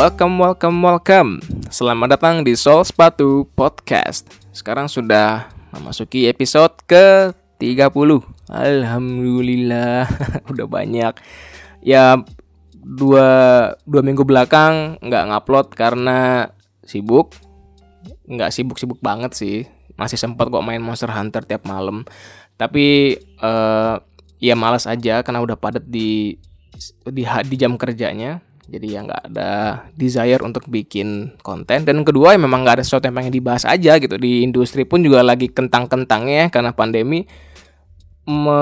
Welcome, welcome, welcome. Selamat datang di Sol Sepatu Podcast. Sekarang sudah memasuki episode ke 30. Alhamdulillah, udah banyak. Ya dua dua minggu belakang nggak ngupload karena sibuk. Nggak sibuk-sibuk banget sih. Masih sempat kok main Monster Hunter tiap malam. Tapi uh, ya malas aja karena udah padat di di, di jam kerjanya jadi ya nggak ada desire untuk bikin konten. Dan kedua ya memang nggak ada sesuatu yang pengen dibahas aja gitu. Di industri pun juga lagi kentang-kentangnya karena pandemi me,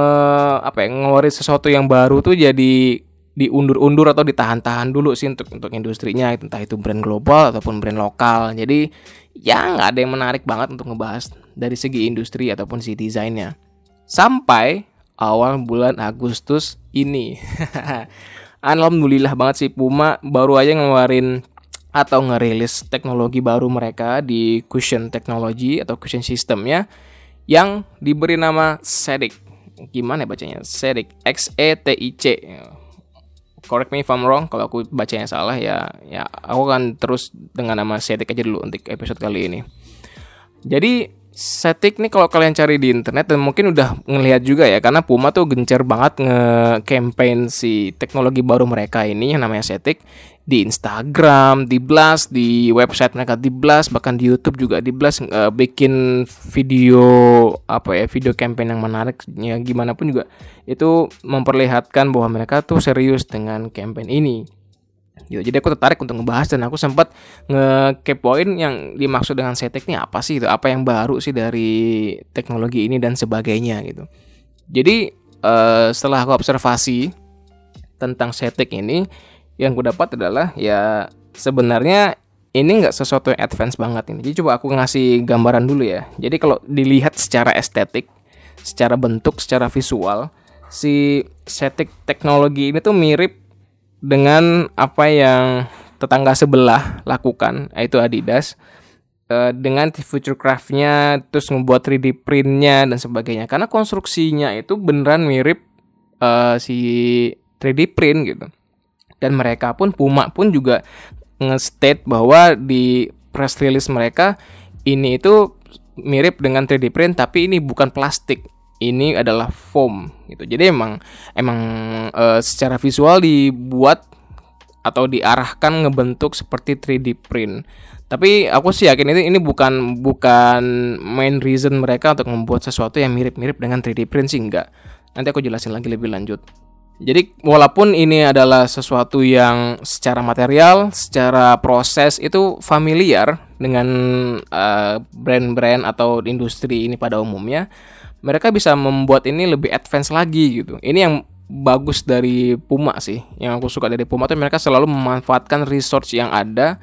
apa ya ngeluarin sesuatu yang baru tuh jadi diundur-undur atau ditahan-tahan dulu sih untuk untuk industrinya entah itu brand global ataupun brand lokal. Jadi ya nggak ada yang menarik banget untuk ngebahas dari segi industri ataupun si desainnya. Sampai awal bulan Agustus ini alhamdulillah banget sih Puma baru aja ngeluarin atau ngerilis teknologi baru mereka di cushion technology atau cushion systemnya yang diberi nama SEDIC. Gimana ya bacanya? SEDIC, X E T I C. Correct me if I'm wrong kalau aku bacanya salah ya. Ya, aku akan terus dengan nama SEDIC aja dulu untuk episode kali ini. Jadi Setik nih kalau kalian cari di internet dan mungkin udah ngelihat juga ya karena Puma tuh gencar banget nge-campaign si teknologi baru mereka ini yang namanya Setik di Instagram, di Blast, di website mereka di Blast, bahkan di YouTube juga di Blast uh, bikin video apa ya, video campaign yang menarik ya gimana pun juga itu memperlihatkan bahwa mereka tuh serius dengan campaign ini gitu. Jadi aku tertarik untuk ngebahas dan aku sempat ngekepoin yang dimaksud dengan setek ini apa sih itu, apa yang baru sih dari teknologi ini dan sebagainya gitu. Jadi uh, setelah aku observasi tentang setek ini, yang aku dapat adalah ya sebenarnya ini nggak sesuatu yang advance banget ini. Jadi coba aku ngasih gambaran dulu ya. Jadi kalau dilihat secara estetik, secara bentuk, secara visual, si setik teknologi ini tuh mirip dengan apa yang tetangga sebelah lakukan yaitu Adidas uh, dengan future craftnya terus membuat 3D printnya dan sebagainya. Karena konstruksinya itu beneran mirip uh, si 3D print gitu. Dan mereka pun Puma pun juga nge-state bahwa di press release mereka ini itu mirip dengan 3D print tapi ini bukan plastik ini adalah foam gitu. Jadi emang emang e, secara visual dibuat atau diarahkan ngebentuk seperti 3D print. Tapi aku sih yakin ini ini bukan bukan main reason mereka untuk membuat sesuatu yang mirip-mirip dengan 3D print sih enggak. Nanti aku jelasin lagi lebih lanjut. Jadi walaupun ini adalah sesuatu yang secara material, secara proses itu familiar dengan uh, brand-brand atau industri ini pada umumnya, mereka bisa membuat ini lebih advance lagi gitu. Ini yang bagus dari Puma sih. Yang aku suka dari Puma tuh mereka selalu memanfaatkan resource yang ada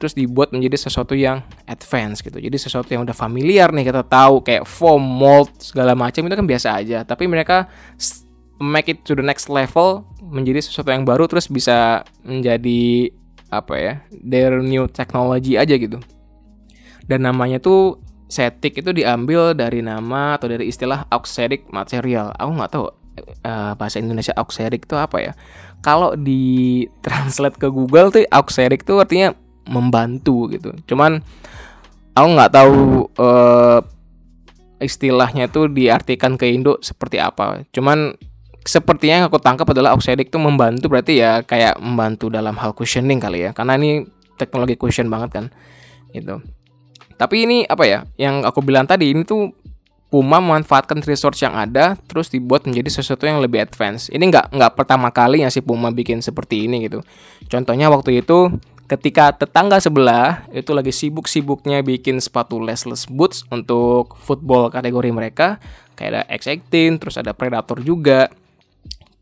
terus dibuat menjadi sesuatu yang advance gitu. Jadi sesuatu yang udah familiar nih kita tahu kayak foam, mold segala macam itu kan biasa aja. Tapi mereka make it to the next level menjadi sesuatu yang baru terus bisa menjadi apa ya their new technology aja gitu. Dan namanya tuh setik itu diambil dari nama atau dari istilah auxeric material. Aku nggak tahu uh, bahasa Indonesia auxeric itu apa ya. Kalau di translate ke Google tuh auxeric itu artinya membantu gitu. Cuman aku nggak tahu uh, istilahnya itu diartikan ke Indo seperti apa. Cuman sepertinya yang aku tangkap adalah auxeric itu membantu berarti ya kayak membantu dalam hal cushioning kali ya. Karena ini teknologi cushion banget kan. Gitu. Tapi ini apa ya? Yang aku bilang tadi ini tuh Puma memanfaatkan resource yang ada terus dibuat menjadi sesuatu yang lebih advance. Ini nggak nggak pertama kali yang si Puma bikin seperti ini gitu. Contohnya waktu itu ketika tetangga sebelah itu lagi sibuk-sibuknya bikin sepatu laceless boots untuk football kategori mereka kayak ada X18 terus ada Predator juga.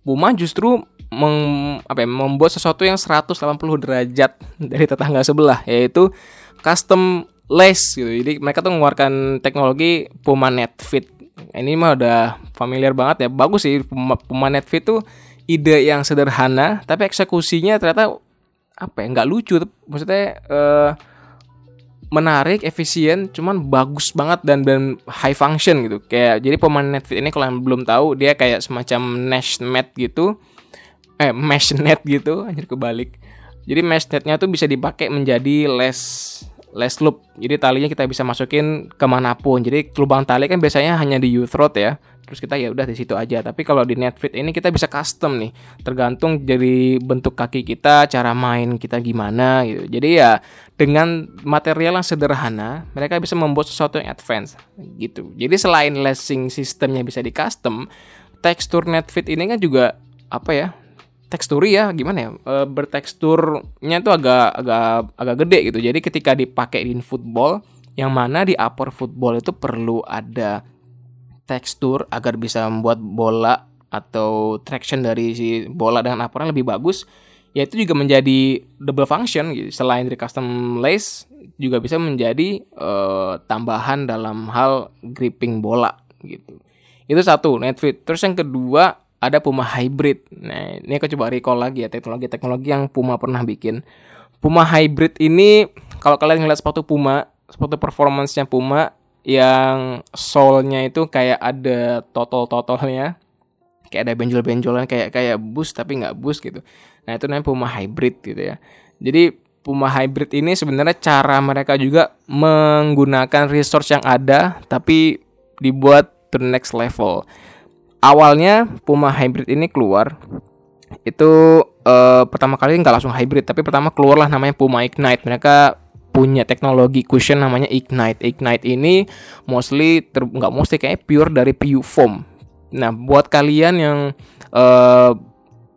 Puma justru meng, apa ya, membuat sesuatu yang 180 derajat dari tetangga sebelah yaitu custom lace gitu. Jadi mereka tuh mengeluarkan teknologi Puma Net Fit. Ini mah udah familiar banget ya. Bagus sih Puma, Puma Net Fit tuh ide yang sederhana tapi eksekusinya ternyata apa ya nggak lucu maksudnya uh, menarik efisien cuman bagus banget dan dan high function gitu kayak jadi Puma Net Fit ini kalau yang belum tahu dia kayak semacam mesh mat gitu eh mesh net gitu anjir kebalik Jadi mesh netnya tuh bisa dipakai menjadi less less loop. Jadi talinya kita bisa masukin ke mana pun. Jadi lubang tali kan biasanya hanya di U-throat ya. Terus kita ya udah di situ aja. Tapi kalau di Netfit ini kita bisa custom nih. Tergantung dari bentuk kaki kita, cara main kita gimana gitu. Jadi ya dengan material yang sederhana, mereka bisa membuat sesuatu yang advance gitu. Jadi selain lessing sistemnya bisa di custom, tekstur Netfit ini kan juga apa ya teksturi ya gimana ya e, berteksturnya tuh agak agak agak gede gitu jadi ketika dipakai di football yang mana di upper football itu perlu ada tekstur agar bisa membuat bola atau traction dari si bola dengan uppernya lebih bagus ya itu juga menjadi double function gitu. selain dari custom lace juga bisa menjadi e, tambahan dalam hal gripping bola gitu itu satu netfit terus yang kedua ada Puma Hybrid. Nah, ini aku coba recall lagi ya teknologi-teknologi yang Puma pernah bikin. Puma Hybrid ini kalau kalian ngeliat sepatu Puma, sepatu performance-nya Puma yang sole-nya itu kayak ada totol-totolnya. Kayak ada benjol-benjolan kayak kayak bus tapi nggak bus gitu. Nah, itu namanya Puma Hybrid gitu ya. Jadi Puma Hybrid ini sebenarnya cara mereka juga menggunakan resource yang ada tapi dibuat to the next level awalnya Puma Hybrid ini keluar itu uh, pertama kali nggak langsung hybrid tapi pertama keluarlah namanya Puma Ignite mereka punya teknologi cushion namanya Ignite Ignite ini mostly nggak mostly kayak pure dari PU foam nah buat kalian yang uh,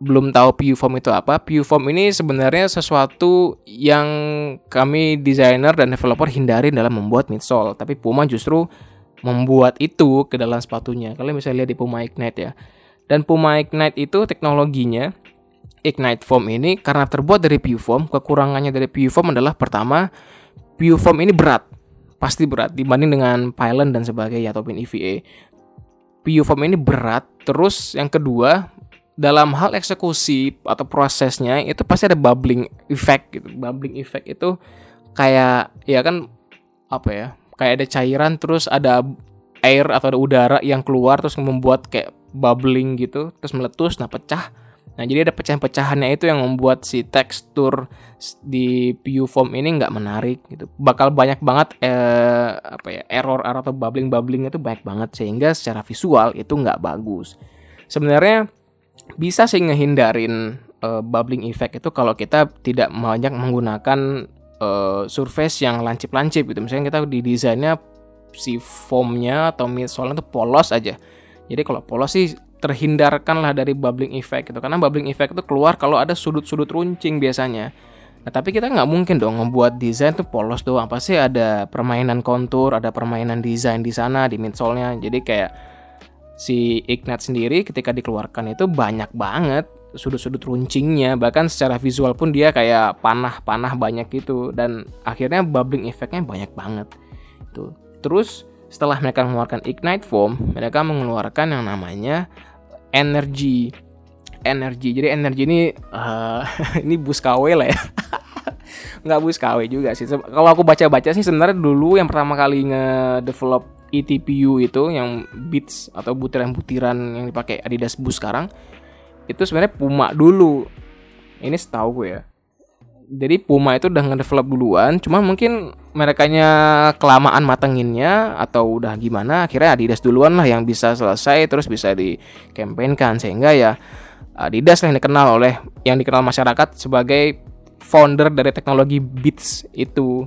belum tahu PU foam itu apa PU foam ini sebenarnya sesuatu yang kami desainer dan developer hindari dalam membuat midsole tapi Puma justru membuat itu ke dalam sepatunya. Kalian bisa lihat di Puma Ignite ya. Dan Puma Ignite itu teknologinya Ignite Foam ini karena terbuat dari PU foam, kekurangannya dari PU foam adalah pertama PU foam ini berat, pasti berat dibanding dengan pylon dan sebagainya ataupun EVA. PU foam ini berat, terus yang kedua dalam hal eksekusi atau prosesnya itu pasti ada bubbling effect gitu. Bubbling effect itu kayak ya kan apa ya? kayak ada cairan terus ada air atau ada udara yang keluar terus membuat kayak bubbling gitu terus meletus nah pecah nah jadi ada pecahan-pecahannya itu yang membuat si tekstur di PU foam ini nggak menarik gitu bakal banyak banget eh, apa ya error atau bubbling bubbling itu banyak banget sehingga secara visual itu nggak bagus sebenarnya bisa sih ngehindarin uh, bubbling effect itu kalau kita tidak banyak menggunakan uh, surface yang lancip-lancip gitu. Misalnya kita di desainnya si foamnya atau midsole itu polos aja. Jadi kalau polos sih terhindarkan lah dari bubbling effect gitu. Karena bubbling effect itu keluar kalau ada sudut-sudut runcing biasanya. Nah tapi kita nggak mungkin dong membuat desain tuh polos doang. Pasti ada permainan kontur, ada permainan desain di sana di midsole-nya. Jadi kayak si Ignite sendiri ketika dikeluarkan itu banyak banget sudut-sudut runcingnya bahkan secara visual pun dia kayak panah-panah banyak gitu dan akhirnya bubbling efeknya banyak banget itu terus setelah mereka mengeluarkan ignite foam mereka mengeluarkan yang namanya energy. Energi jadi energi ini uh, ini bus KW lah ya. Nggak bus KW juga sih. Kalau aku baca-baca sih sebenarnya dulu yang pertama kali nge-develop eTPU itu yang bits atau butiran-butiran yang dipakai Adidas Boost sekarang itu sebenarnya Puma dulu. Ini setahu gue ya jadi Puma itu udah ngedevelop duluan cuma mungkin merekanya kelamaan matenginnya atau udah gimana akhirnya Adidas duluan lah yang bisa selesai terus bisa dikampanyekan sehingga ya Adidas yang dikenal oleh yang dikenal masyarakat sebagai founder dari teknologi Beats itu.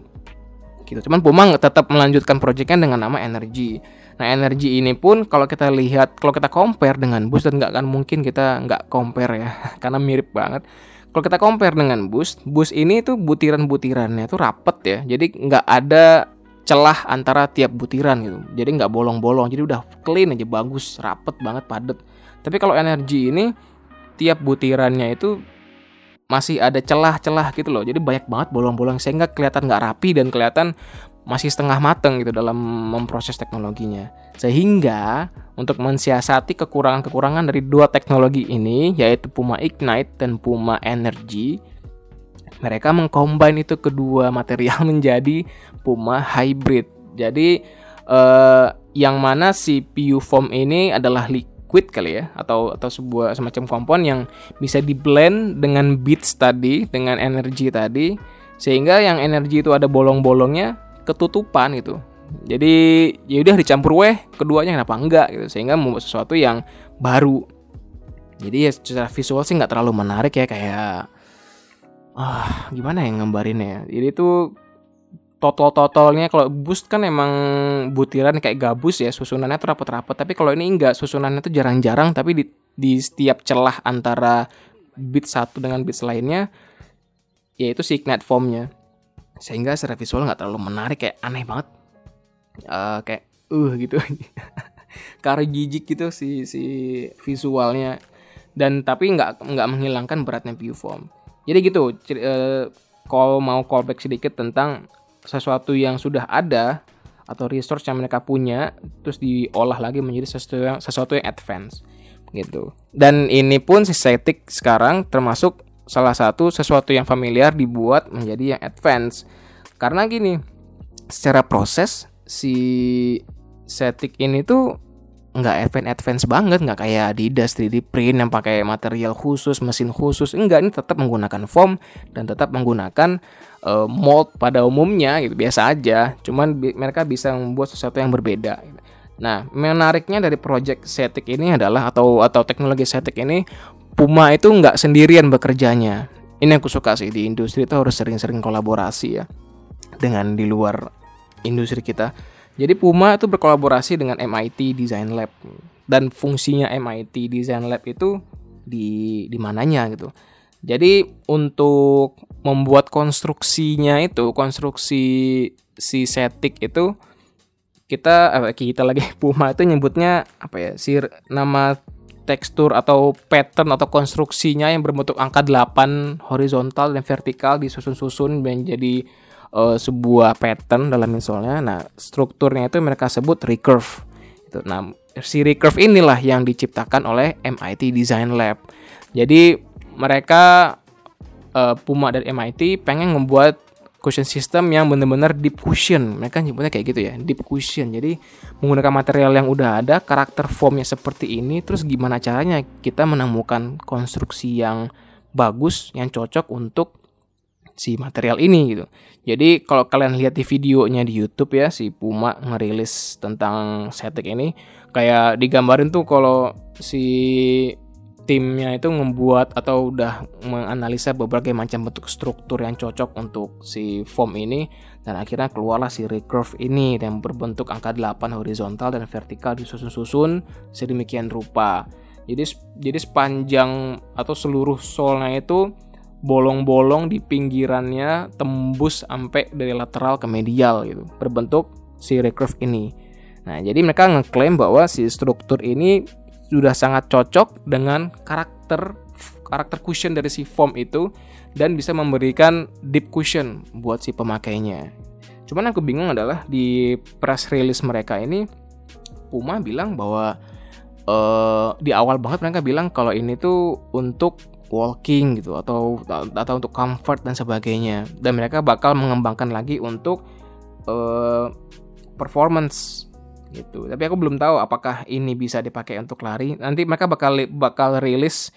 Gitu. Cuman Puma tetap melanjutkan proyeknya dengan nama Energy. Nah energi ini pun kalau kita lihat, kalau kita compare dengan Boost dan nggak akan mungkin kita nggak compare ya, karena mirip banget. Kalau kita compare dengan Boost, Boost ini tuh butiran-butirannya tuh rapet ya, jadi nggak ada celah antara tiap butiran gitu. Jadi nggak bolong-bolong, jadi udah clean aja bagus, rapet banget, padet. Tapi kalau energi ini tiap butirannya itu masih ada celah-celah gitu loh. Jadi banyak banget bolong-bolong sehingga kelihatan nggak rapi dan kelihatan masih setengah mateng gitu dalam memproses teknologinya. Sehingga untuk mensiasati kekurangan-kekurangan dari dua teknologi ini yaitu Puma Ignite dan Puma Energy, mereka mengcombine itu kedua material menjadi Puma Hybrid. Jadi eh, yang mana si PU foam ini adalah liquid kali ya atau atau sebuah semacam kompon yang bisa di blend dengan beats tadi dengan energi tadi sehingga yang energi itu ada bolong-bolongnya ketutupan gitu. Jadi ya udah dicampur weh keduanya kenapa enggak gitu. Sehingga membuat sesuatu yang baru. Jadi ya secara visual sih nggak terlalu menarik ya kayak ah gimana ya ngembarinnya ya. Jadi itu total-totalnya kalau boost kan emang butiran kayak gabus ya susunannya tuh rapat-rapat tapi kalau ini enggak susunannya tuh jarang-jarang. Tapi di, di setiap celah antara bit satu dengan bit lainnya yaitu signet formnya sehingga secara visual nggak terlalu menarik kayak aneh banget. Uh, kayak uh gitu. Karena jijik gitu si si visualnya. Dan tapi nggak nggak menghilangkan beratnya form jadi gitu uh, kalau mau callback sedikit tentang sesuatu yang sudah ada atau resource yang mereka punya terus diolah lagi menjadi sesuatu yang sesuatu yang advance gitu. Dan ini pun si Setik sekarang termasuk salah satu sesuatu yang familiar dibuat menjadi yang advance. Karena gini, secara proses si Setik ini tuh nggak advance advance banget nggak kayak Adidas 3D print yang pakai material khusus mesin khusus. Enggak ini tetap menggunakan foam dan tetap menggunakan uh, mold pada umumnya gitu biasa aja. Cuman bi mereka bisa membuat sesuatu yang berbeda. Nah menariknya dari project Setik ini adalah atau atau teknologi Setik ini Puma itu nggak sendirian bekerjanya. Ini aku suka sih di industri itu harus sering-sering kolaborasi ya dengan di luar industri kita. Jadi Puma itu berkolaborasi dengan MIT Design Lab. Dan fungsinya MIT Design Lab itu di di mananya gitu. Jadi untuk membuat konstruksinya itu konstruksi si setik itu kita apa kita lagi Puma itu nyebutnya apa ya si nama tekstur atau pattern atau konstruksinya yang berbentuk angka 8 horizontal dan vertikal disusun-susun menjadi uh, sebuah pattern dalam misalnya. Nah, strukturnya itu mereka sebut recurve. Itu. Nah, si recurve inilah yang diciptakan oleh MIT Design Lab. Jadi mereka uh, Puma dan MIT pengen membuat cushion system yang benar-benar deep cushion. Mereka nyebutnya kayak gitu ya, deep cushion. Jadi menggunakan material yang udah ada, karakter formnya seperti ini, terus gimana caranya kita menemukan konstruksi yang bagus, yang cocok untuk si material ini gitu. Jadi kalau kalian lihat di videonya di YouTube ya si Puma ngerilis tentang Setek ini kayak digambarin tuh kalau si timnya itu membuat atau udah menganalisa berbagai macam bentuk struktur yang cocok untuk si foam ini dan akhirnya keluarlah si recurve ini yang berbentuk angka 8 horizontal dan vertikal disusun-susun sedemikian rupa. Jadi jadi sepanjang atau seluruh solnya itu bolong-bolong di pinggirannya tembus sampai dari lateral ke medial gitu berbentuk si recurve ini. Nah, jadi mereka ngeklaim bahwa si struktur ini sudah sangat cocok dengan karakter karakter cushion dari si foam itu dan bisa memberikan deep cushion buat si pemakainya. Cuman aku bingung adalah di press release mereka ini Puma bilang bahwa uh, di awal banget mereka bilang kalau ini tuh untuk walking gitu atau atau untuk comfort dan sebagainya dan mereka bakal mengembangkan lagi untuk uh, performance gitu. Tapi aku belum tahu apakah ini bisa dipakai untuk lari. Nanti mereka bakal bakal rilis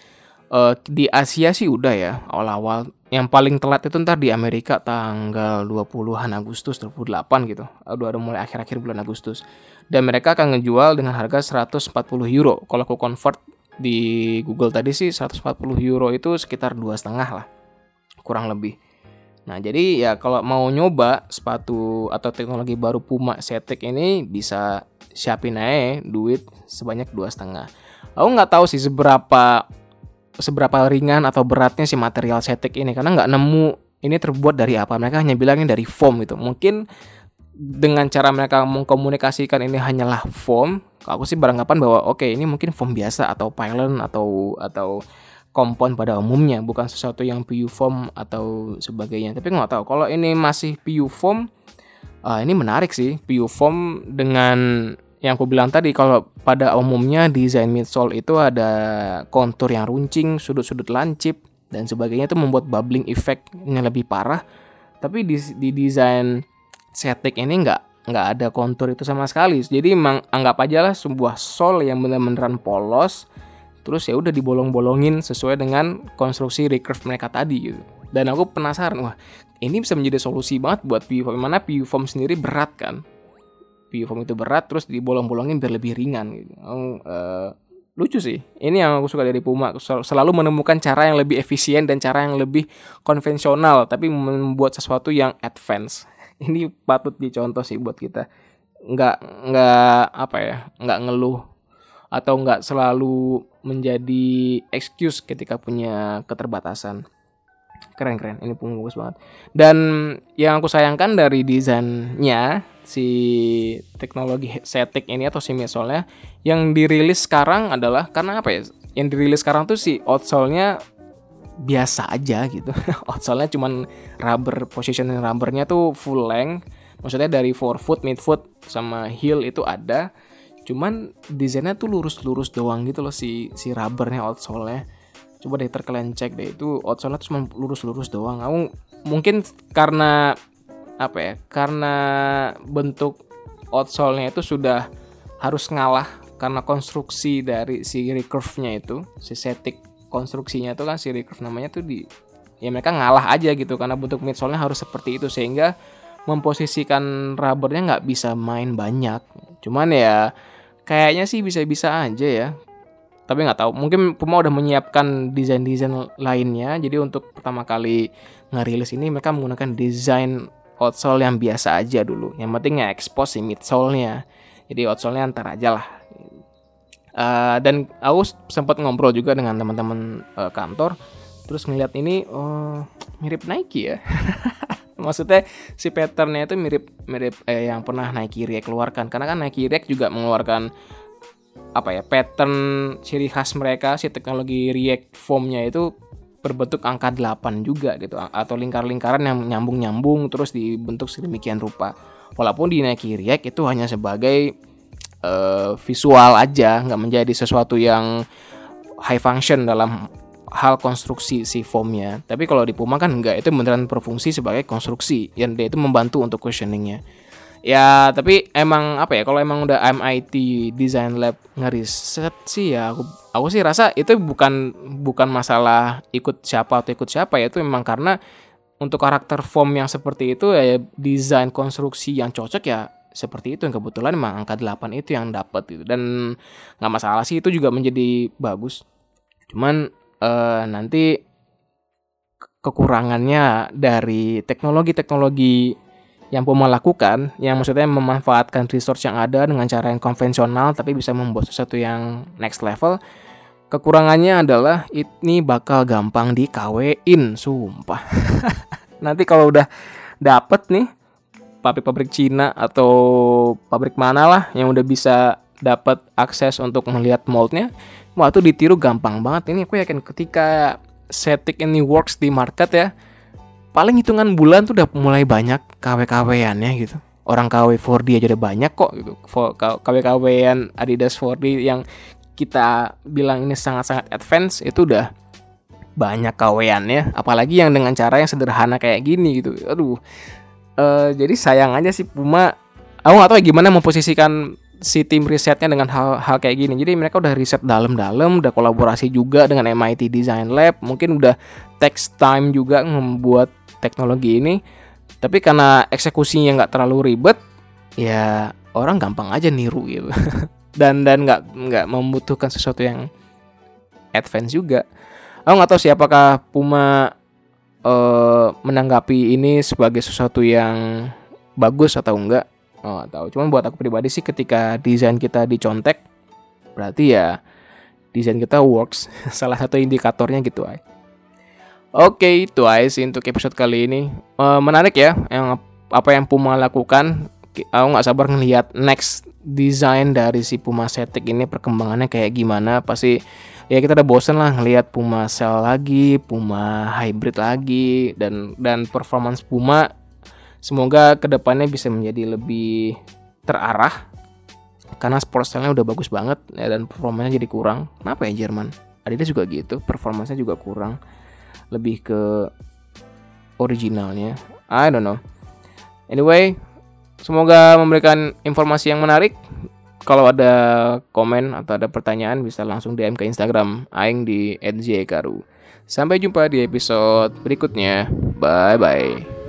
uh, di Asia sih udah ya awal-awal. Yang paling telat itu ntar di Amerika tanggal 20-an Agustus 28 gitu. Udah ada mulai akhir-akhir bulan Agustus. Dan mereka akan ngejual dengan harga 140 euro. Kalau aku convert di Google tadi sih 140 euro itu sekitar dua setengah lah kurang lebih. Nah jadi ya kalau mau nyoba sepatu atau teknologi baru Puma Cetek ini bisa siapin aja duit sebanyak dua setengah. Aku nggak tahu sih seberapa seberapa ringan atau beratnya si material Cetek ini karena nggak nemu ini terbuat dari apa. Mereka hanya bilangnya dari foam gitu. Mungkin dengan cara mereka mengkomunikasikan ini hanyalah foam, aku sih beranggapan bahwa oke okay, ini mungkin foam biasa atau pylon atau atau kompon pada umumnya, bukan sesuatu yang PU foam atau sebagainya. Tapi nggak tahu kalau ini masih PU foam, uh, ini menarik sih PU foam dengan yang aku bilang tadi kalau pada umumnya desain midsole itu ada kontur yang runcing, sudut-sudut lancip dan sebagainya itu membuat bubbling effect yang lebih parah. Tapi di, di desain Cetek ini nggak nggak ada kontur itu sama sekali jadi emang anggap aja lah sebuah sol yang bener-beneran polos terus ya udah dibolong-bolongin sesuai dengan konstruksi recurve mereka tadi gitu dan aku penasaran wah ini bisa menjadi solusi banget buat PU form mana form sendiri berat kan? PU form itu berat terus dibolong-bolongin biar lebih ringan gitu. Uh, lucu sih. Ini yang aku suka dari Puma. Selalu menemukan cara yang lebih efisien dan cara yang lebih konvensional tapi membuat sesuatu yang advance. Ini patut dicontoh sih buat kita. Nggak nggak apa ya nggak ngeluh atau nggak selalu menjadi excuse ketika punya keterbatasan keren keren ini pun bagus banget dan yang aku sayangkan dari desainnya si teknologi setting ini atau si misolnya yang dirilis sekarang adalah karena apa ya yang dirilis sekarang tuh si outsole-nya biasa aja gitu. Outsole-nya cuman rubber positioning rubbernya tuh full length. Maksudnya dari forefoot, midfoot sama heel itu ada. Cuman desainnya tuh lurus-lurus doang gitu loh si si rubbernya outsole-nya. Coba deh kalian cek deh itu outsole-nya tuh cuma lurus-lurus doang. Aku mungkin karena apa ya? Karena bentuk outsole-nya itu sudah harus ngalah karena konstruksi dari si recurve-nya itu, si setik konstruksinya tuh kan si recurve namanya tuh di ya mereka ngalah aja gitu karena bentuk midsole-nya harus seperti itu sehingga memposisikan rubbernya nggak bisa main banyak cuman ya kayaknya sih bisa-bisa aja ya tapi nggak tahu. Mungkin Puma udah menyiapkan desain-desain lainnya. Jadi untuk pertama kali ngerilis ini mereka menggunakan desain outsole yang biasa aja dulu. Yang penting ya expose si midsole-nya jadi outsole-nya antar aja lah. Uh, dan aku sempat ngobrol juga dengan teman-teman uh, kantor. Terus ngeliat ini oh mirip Nike ya. Maksudnya si patternnya itu mirip mirip eh, yang pernah Nike React keluarkan. Karena kan Nike React juga mengeluarkan apa ya pattern ciri khas mereka si teknologi React foamnya itu berbentuk angka 8 juga gitu atau lingkar-lingkaran yang nyambung-nyambung terus dibentuk sedemikian rupa. Walaupun di Nike React itu hanya sebagai uh, visual aja nggak menjadi sesuatu yang high function dalam hal konstruksi si foamnya tapi kalau di Puma kan enggak itu beneran berfungsi sebagai konstruksi yang dia itu membantu untuk cushioningnya ya tapi emang apa ya kalau emang udah MIT Design Lab ngeriset sih ya aku aku sih rasa itu bukan bukan masalah ikut siapa atau ikut siapa ya itu memang karena untuk karakter form yang seperti itu ya desain konstruksi yang cocok ya seperti itu. Yang kebetulan memang angka 8 itu yang dapat gitu. Dan nggak masalah sih itu juga menjadi bagus. Cuman uh, nanti kekurangannya dari teknologi-teknologi yang Puma lakukan yang maksudnya memanfaatkan resource yang ada dengan cara yang konvensional tapi bisa membuat sesuatu yang next level kekurangannya adalah ini bakal gampang di sumpah. Nanti kalau udah dapet nih pabrik-pabrik Cina atau pabrik mana lah yang udah bisa dapat akses untuk melihat moldnya wah itu ditiru gampang banget. Ini aku yakin ketika setik ini works di market ya paling hitungan bulan tuh udah mulai banyak KW-KW-annya gitu. Orang KW 4D aja udah banyak kok gitu. KW-KW-an Adidas 4D yang kita bilang ini sangat-sangat advance itu udah banyak KW-annya apalagi yang dengan cara yang sederhana kayak gini gitu. Aduh. Uh, jadi sayang aja sih Puma. Aku gak tahu gimana memposisikan si tim risetnya dengan hal-hal kayak gini. Jadi mereka udah riset dalam-dalam udah kolaborasi juga dengan MIT Design Lab. Mungkin udah text time juga membuat teknologi ini tapi karena eksekusinya nggak terlalu ribet ya orang gampang aja niru gitu. Dan dan nggak nggak membutuhkan sesuatu yang advance juga. Aku nggak tahu siapakah Puma uh, menanggapi ini sebagai sesuatu yang bagus atau enggak. Oh tahu. Cuman buat aku pribadi sih ketika desain kita dicontek berarti ya desain kita works. Salah satu indikatornya gitu ay oke itu ay sih untuk episode kali ini uh, menarik ya yang apa yang Puma lakukan aku nggak sabar ngelihat next desain dari si Puma Cetic ini perkembangannya kayak gimana pasti ya kita udah bosen lah ngelihat Puma Cell lagi, Puma Hybrid lagi dan dan performance Puma semoga ke depannya bisa menjadi lebih terarah karena sport style-nya udah bagus banget ya, dan performanya jadi kurang. Kenapa ya Jerman? Adidas juga gitu, performanya juga kurang. Lebih ke originalnya. I don't know. Anyway, Semoga memberikan informasi yang menarik. Kalau ada komen atau ada pertanyaan bisa langsung DM ke Instagram aing di @jkaru. Sampai jumpa di episode berikutnya. Bye bye.